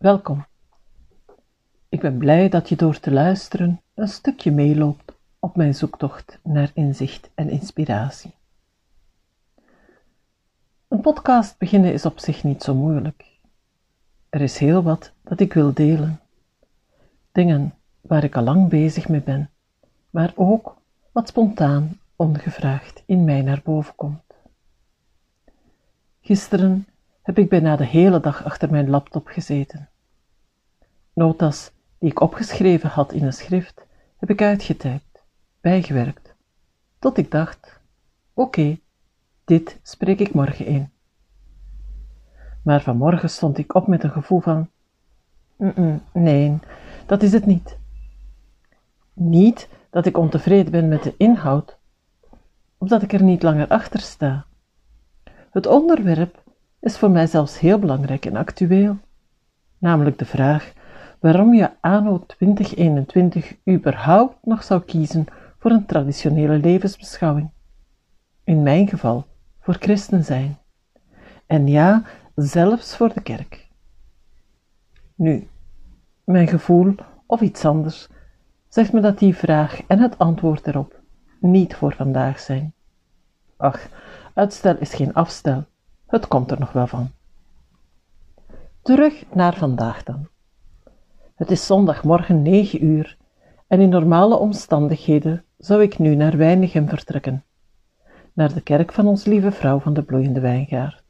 Welkom. Ik ben blij dat je door te luisteren een stukje meeloopt op mijn zoektocht naar inzicht en inspiratie. Een podcast beginnen is op zich niet zo moeilijk. Er is heel wat dat ik wil delen. Dingen waar ik al lang bezig mee ben, maar ook wat spontaan, ongevraagd in mij naar boven komt. Gisteren heb ik bijna de hele dag achter mijn laptop gezeten. Notas die ik opgeschreven had in een schrift, heb ik uitgetypt, bijgewerkt, tot ik dacht: oké, dit spreek ik morgen in. Maar vanmorgen stond ik op met een gevoel van: nee, dat is het niet. Niet dat ik ontevreden ben met de inhoud, of dat ik er niet langer achter sta. Het onderwerp is voor mij zelfs heel belangrijk en actueel, namelijk de vraag waarom je anno 2021 überhaupt nog zou kiezen voor een traditionele levensbeschouwing. In mijn geval voor christen zijn. En ja, zelfs voor de kerk. Nu, mijn gevoel of iets anders zegt me dat die vraag en het antwoord erop niet voor vandaag zijn. Ach, uitstel is geen afstel, het komt er nog wel van. Terug naar vandaag dan. Het is zondagmorgen negen uur en in normale omstandigheden zou ik nu naar Weinigem vertrekken, naar de kerk van ons lieve vrouw van de bloeiende wijngaard,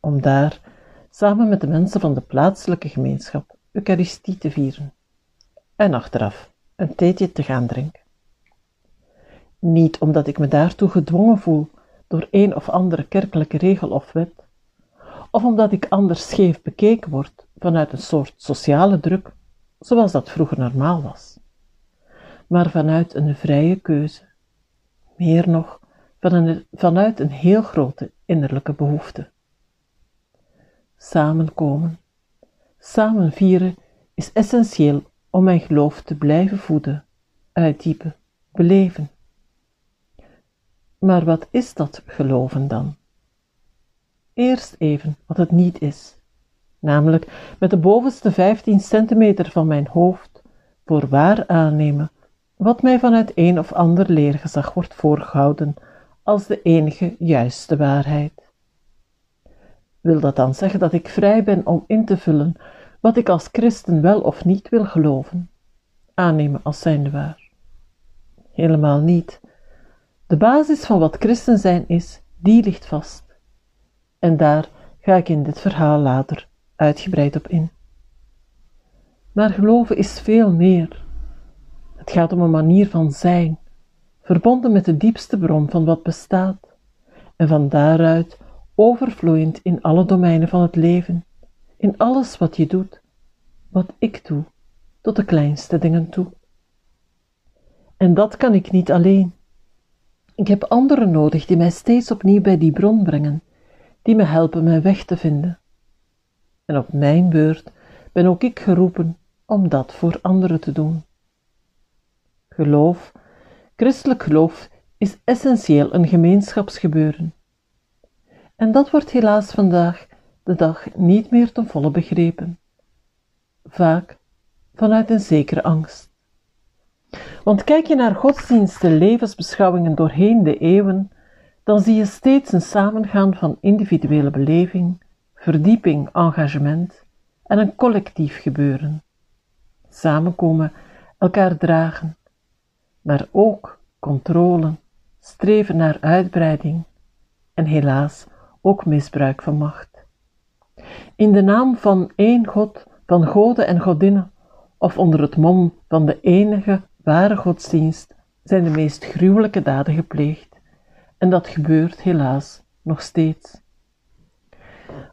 om daar, samen met de mensen van de plaatselijke gemeenschap, Eucharistie te vieren en achteraf een theetje te gaan drinken. Niet omdat ik me daartoe gedwongen voel door een of andere kerkelijke regel of wet, of omdat ik anders scheef bekeken word vanuit een soort sociale druk, zoals dat vroeger normaal was, maar vanuit een vrije keuze, meer nog vanuit een heel grote innerlijke behoefte. Samenkomen, samen vieren is essentieel om mijn geloof te blijven voeden, uitdiepen, beleven. Maar wat is dat geloven dan? Eerst even wat het niet is, namelijk met de bovenste 15 centimeter van mijn hoofd voor waar aannemen wat mij vanuit een of ander leergezag wordt voorgehouden als de enige juiste waarheid. Wil dat dan zeggen dat ik vrij ben om in te vullen wat ik als christen wel of niet wil geloven, aannemen als zijnde waar? Helemaal niet. De basis van wat christen zijn is, die ligt vast. En daar ga ik in dit verhaal later uitgebreid op in. Maar geloven is veel meer. Het gaat om een manier van zijn, verbonden met de diepste bron van wat bestaat, en van daaruit overvloeiend in alle domeinen van het leven, in alles wat je doet, wat ik doe, tot de kleinste dingen toe. En dat kan ik niet alleen. Ik heb anderen nodig die mij steeds opnieuw bij die bron brengen, die me helpen mijn weg te vinden. En op mijn beurt ben ook ik geroepen om dat voor anderen te doen. Geloof, christelijk geloof, is essentieel een gemeenschapsgebeuren. En dat wordt helaas vandaag de dag niet meer ten volle begrepen. Vaak vanuit een zekere angst. Want kijk je naar godsdiensten, levensbeschouwingen doorheen de eeuwen, dan zie je steeds een samengaan van individuele beleving, verdieping, engagement en een collectief gebeuren. Samenkomen, elkaar dragen, maar ook controle, streven naar uitbreiding en helaas ook misbruik van macht. In de naam van één God, van goden en godinnen, of onder het mom van de enige ware godsdienst, zijn de meest gruwelijke daden gepleegd, en dat gebeurt helaas nog steeds.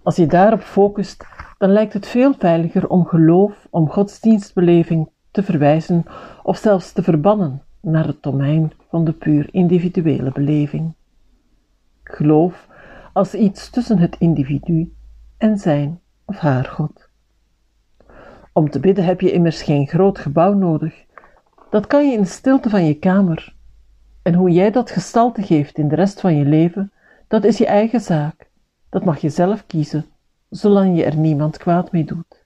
Als je daarop focust, dan lijkt het veel veiliger om geloof, om godsdienstbeleving te verwijzen of zelfs te verbannen naar het domein van de puur individuele beleving. Geloof als iets tussen het individu en zijn of haar God. Om te bidden heb je immers geen groot gebouw nodig. Dat kan je in de stilte van je kamer. En hoe jij dat gestalte geeft in de rest van je leven, dat is je eigen zaak. Dat mag je zelf kiezen, zolang je er niemand kwaad mee doet.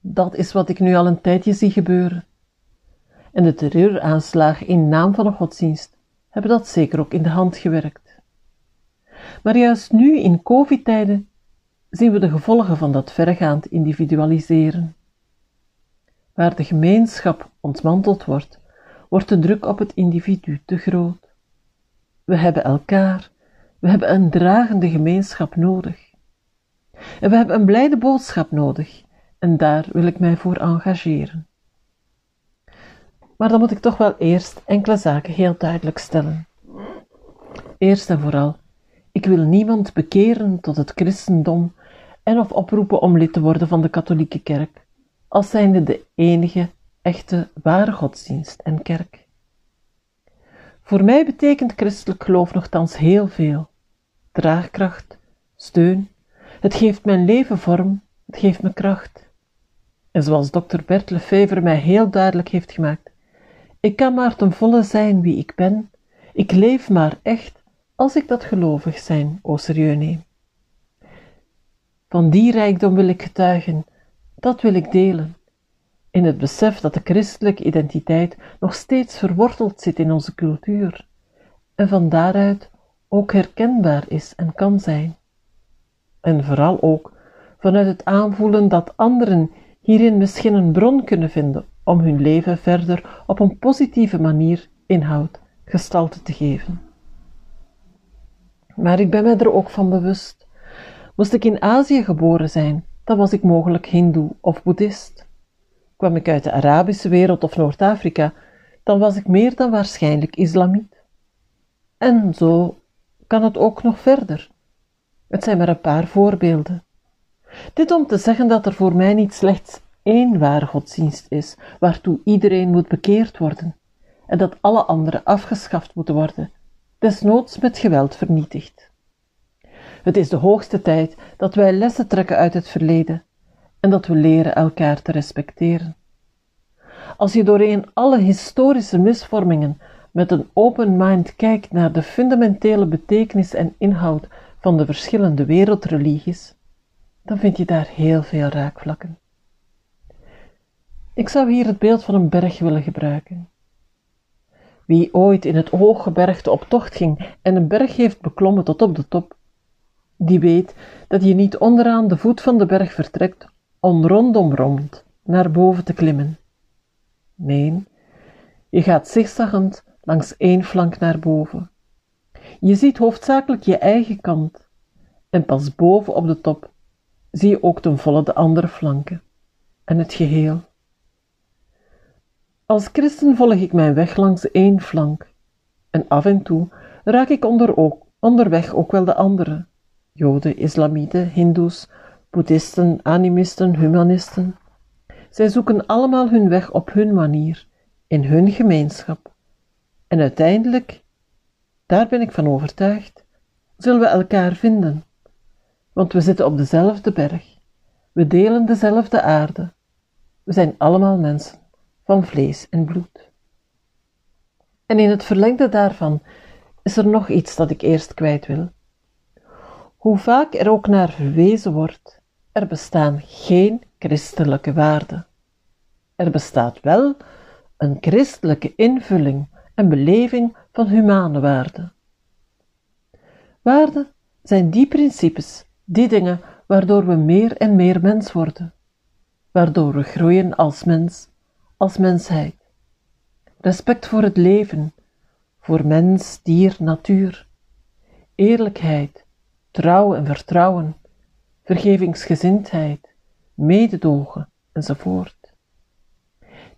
Dat is wat ik nu al een tijdje zie gebeuren. En de terreuraanslagen in naam van een godsdienst hebben dat zeker ook in de hand gewerkt. Maar juist nu in COVID-tijden zien we de gevolgen van dat verregaand individualiseren. Waar de gemeenschap ontmanteld wordt, wordt de druk op het individu te groot. We hebben elkaar, we hebben een dragende gemeenschap nodig. En we hebben een blijde boodschap nodig, en daar wil ik mij voor engageren. Maar dan moet ik toch wel eerst enkele zaken heel duidelijk stellen. Eerst en vooral, ik wil niemand bekeren tot het christendom en of oproepen om lid te worden van de katholieke kerk, als zijnde de enige echte ware godsdienst en kerk. Voor mij betekent christelijk geloof nogthans heel veel: draagkracht, steun. Het geeft mijn leven vorm, het geeft me kracht. En zoals dokter Bert Lefevre mij heel duidelijk heeft gemaakt, ik kan maar ten volle zijn wie ik ben, ik leef maar echt als ik dat gelovig zijn o serieus neem. Van die rijkdom wil ik getuigen, dat wil ik delen, in het besef dat de christelijke identiteit nog steeds verworteld zit in onze cultuur en van daaruit ook herkenbaar is en kan zijn. En vooral ook vanuit het aanvoelen dat anderen hierin misschien een bron kunnen vinden om hun leven verder op een positieve manier inhoud, gestalte te geven. Maar ik ben mij er ook van bewust. Moest ik in Azië geboren zijn, dan was ik mogelijk Hindoe of Boeddhist. Kwam ik uit de Arabische wereld of Noord-Afrika, dan was ik meer dan waarschijnlijk Islamiet. En zo kan het ook nog verder. Het zijn maar een paar voorbeelden. Dit om te zeggen dat er voor mij niet slechts één ware godsdienst is, waartoe iedereen moet bekeerd worden, en dat alle andere afgeschaft moeten worden, desnoods met geweld vernietigd. Het is de hoogste tijd dat wij lessen trekken uit het verleden en dat we leren elkaar te respecteren. Als je doorheen alle historische misvormingen met een open mind kijkt naar de fundamentele betekenis en inhoud van de verschillende wereldreligies, dan vind je daar heel veel raakvlakken. Ik zou hier het beeld van een berg willen gebruiken. Wie ooit in het hooggebergte op tocht ging en een berg heeft beklommen tot op de top, die weet dat je niet onderaan de voet van de berg vertrekt om rondom rond naar boven te klimmen. Nee, je gaat zigzaggend langs één flank naar boven. Je ziet hoofdzakelijk je eigen kant en pas boven op de top zie je ook ten volle de andere flanken en het geheel. Als christen volg ik mijn weg langs één flank en af en toe raak ik onder ook, onderweg ook wel de andere, joden, islamieten, hindoes, boeddhisten, animisten, humanisten. Zij zoeken allemaal hun weg op hun manier, in hun gemeenschap. En uiteindelijk, daar ben ik van overtuigd, zullen we elkaar vinden, want we zitten op dezelfde berg, we delen dezelfde aarde, we zijn allemaal mensen van vlees en bloed. En in het verlengde daarvan is er nog iets dat ik eerst kwijt wil. Hoe vaak er ook naar verwezen wordt, er bestaan geen christelijke waarden. Er bestaat wel een christelijke invulling en beleving van humane waarden. Waarden zijn die principes, die dingen waardoor we meer en meer mens worden, waardoor we groeien als mens als mensheid. Respect voor het leven, voor mens, dier, natuur. Eerlijkheid, trouw en vertrouwen, vergevingsgezindheid, mededogen enzovoort.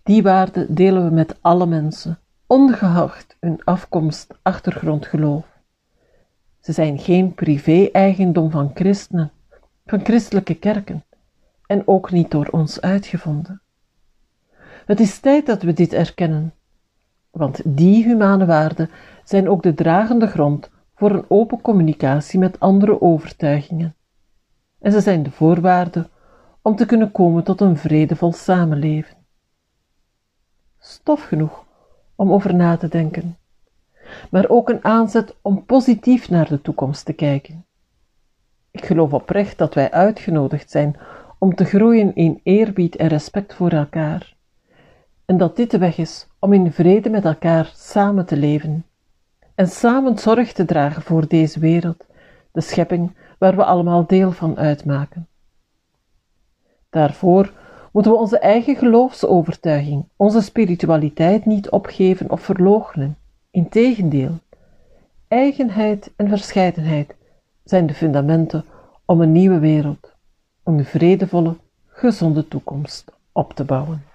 Die waarden delen we met alle mensen, ongeacht hun afkomst, achtergrond, geloof. Ze zijn geen privé-eigendom van christenen, van christelijke kerken, en ook niet door ons uitgevonden. Het is tijd dat we dit erkennen, want die humane waarden zijn ook de dragende grond voor een open communicatie met andere overtuigingen. En ze zijn de voorwaarde om te kunnen komen tot een vredevol samenleven. Stof genoeg om over na te denken, maar ook een aanzet om positief naar de toekomst te kijken. Ik geloof oprecht dat wij uitgenodigd zijn om te groeien in eerbied en respect voor elkaar. En dat dit de weg is om in vrede met elkaar samen te leven en samen zorg te dragen voor deze wereld, de schepping waar we allemaal deel van uitmaken. Daarvoor moeten we onze eigen geloofsovertuiging, onze spiritualiteit niet opgeven of verloochenen. Integendeel, eigenheid en verscheidenheid zijn de fundamenten om een nieuwe wereld, een vredevolle, gezonde toekomst op te bouwen.